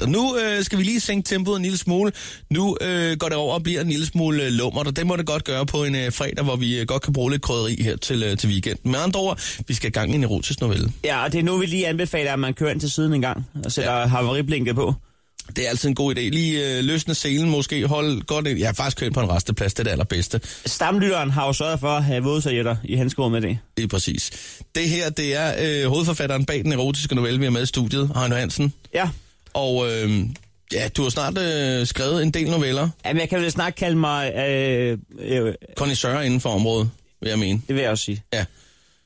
Og nu øh, skal vi lige sænke tempoet en lille smule. Nu øh, går det over og bliver en lille smule øh, lummert, og det må det godt gøre på en øh, fredag, hvor vi øh, godt kan bruge lidt krydderi her til, øh, til weekenden. Med andre ord, vi skal i gang i en erotisk novelle. Ja, og det er nu, vi lige anbefaler, at man kører ind til siden en gang og sætter ja. havariblinket på. Det er altid en god idé. Lige øh, løsne selen måske, hold godt ind. Har faktisk kørt på en resteplads, det er det allerbedste. Stamlytteren har jo sørget for at have vådservietter i hans med det. Det er præcis. Det her, det er øh, hovedforfatteren bag den erotiske novelle, vi har med i studiet, Heino Hansen. Ja. Og øh, ja, du har snart øh, skrevet en del noveller. Jamen, jeg kan vel snart kalde mig... Øh, øh, Connoisseur inden for området, vil jeg mene. Det vil jeg også sige. Ja.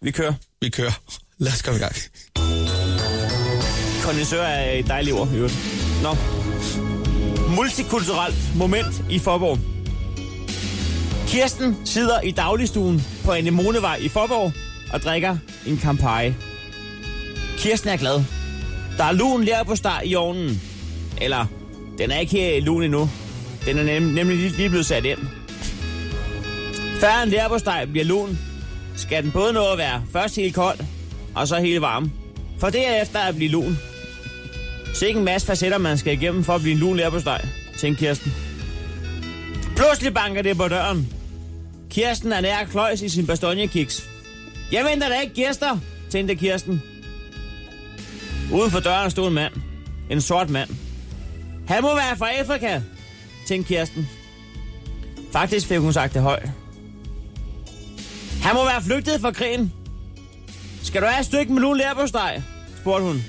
Vi kører. Vi kører. Lad os komme i gang. Connoisseur er et dejligt ord, i øvrigt. Nå. Multikulturelt moment i Forborg. Kirsten sidder i dagligstuen på Anemonevej i Forborg og drikker en Campari. Kirsten er glad. Der er lun lær på start i ovnen. Eller, den er ikke lun endnu. Den er nem, nemlig lige, lige blevet sat ind. Før en lærpostej bliver lun, skal den både nå at være først helt kold, og så helt varm. For derefter at blive lun. Så ikke en masse facetter, man skal igennem for at blive en lun lærpostej, tænkte Kirsten. Pludselig banker det på døren. Kirsten er nær kløjs i sin bastonjekiks. Jeg venter da ikke gæster, tænkte Kirsten. Uden for døren stod en mand. En sort mand. Han må være fra Afrika, tænkte Kirsten. Faktisk fik hun sagt det højt. Han må være flygtet fra krigen. Skal du have et stykke med lun lærpostej? spurgte hun.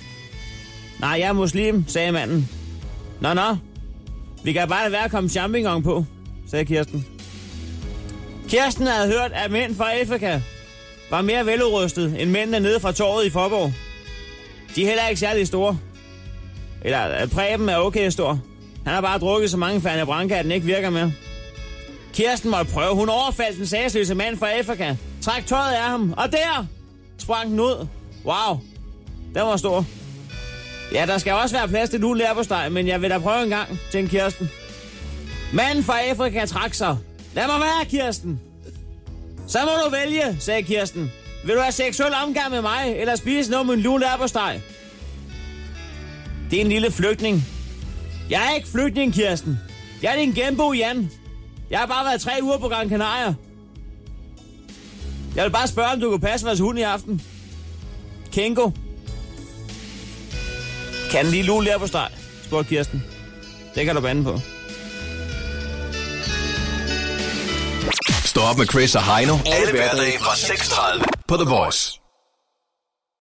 Nej, jeg er muslim, sagde manden. Nå, nå. Vi kan bare være at komme champignon på, sagde Kirsten. Kirsten havde hørt, at mænd fra Afrika var mere veludrustet end mændene nede fra torvet i Forborg. De er heller ikke særlig store. Eller øh, Preben er okay stor. Han har bare drukket så mange Ferne Branca, at den ikke virker mere. Kirsten måtte prøve. Hun overfaldt den sagsløse mand fra Afrika. Træk tøjet af ham. Og der sprang den ud. Wow. Den var stor. Ja, der skal også være plads til nu steg, men jeg vil da prøve en gang, tænkte Kirsten. Manden fra Afrika trak sig. Lad mig være, Kirsten. Så må du vælge, sagde Kirsten. Vil du have seksuel omgang med mig, eller spise noget med en lun Steg? Det er en lille flygtning. Jeg er ikke flygtning, Kirsten. Jeg er din genbo, Jan. Jeg har bare været tre uger på Gran Canaria. Jeg vil bare spørge, om du kan passe vores hund i aften. Kengo. Kan den lige lule der på steg? spurgte Kirsten. Det kan du bande på. Stå op med Chris og Heino. Alle hverdage fra 6.30 på The Voice.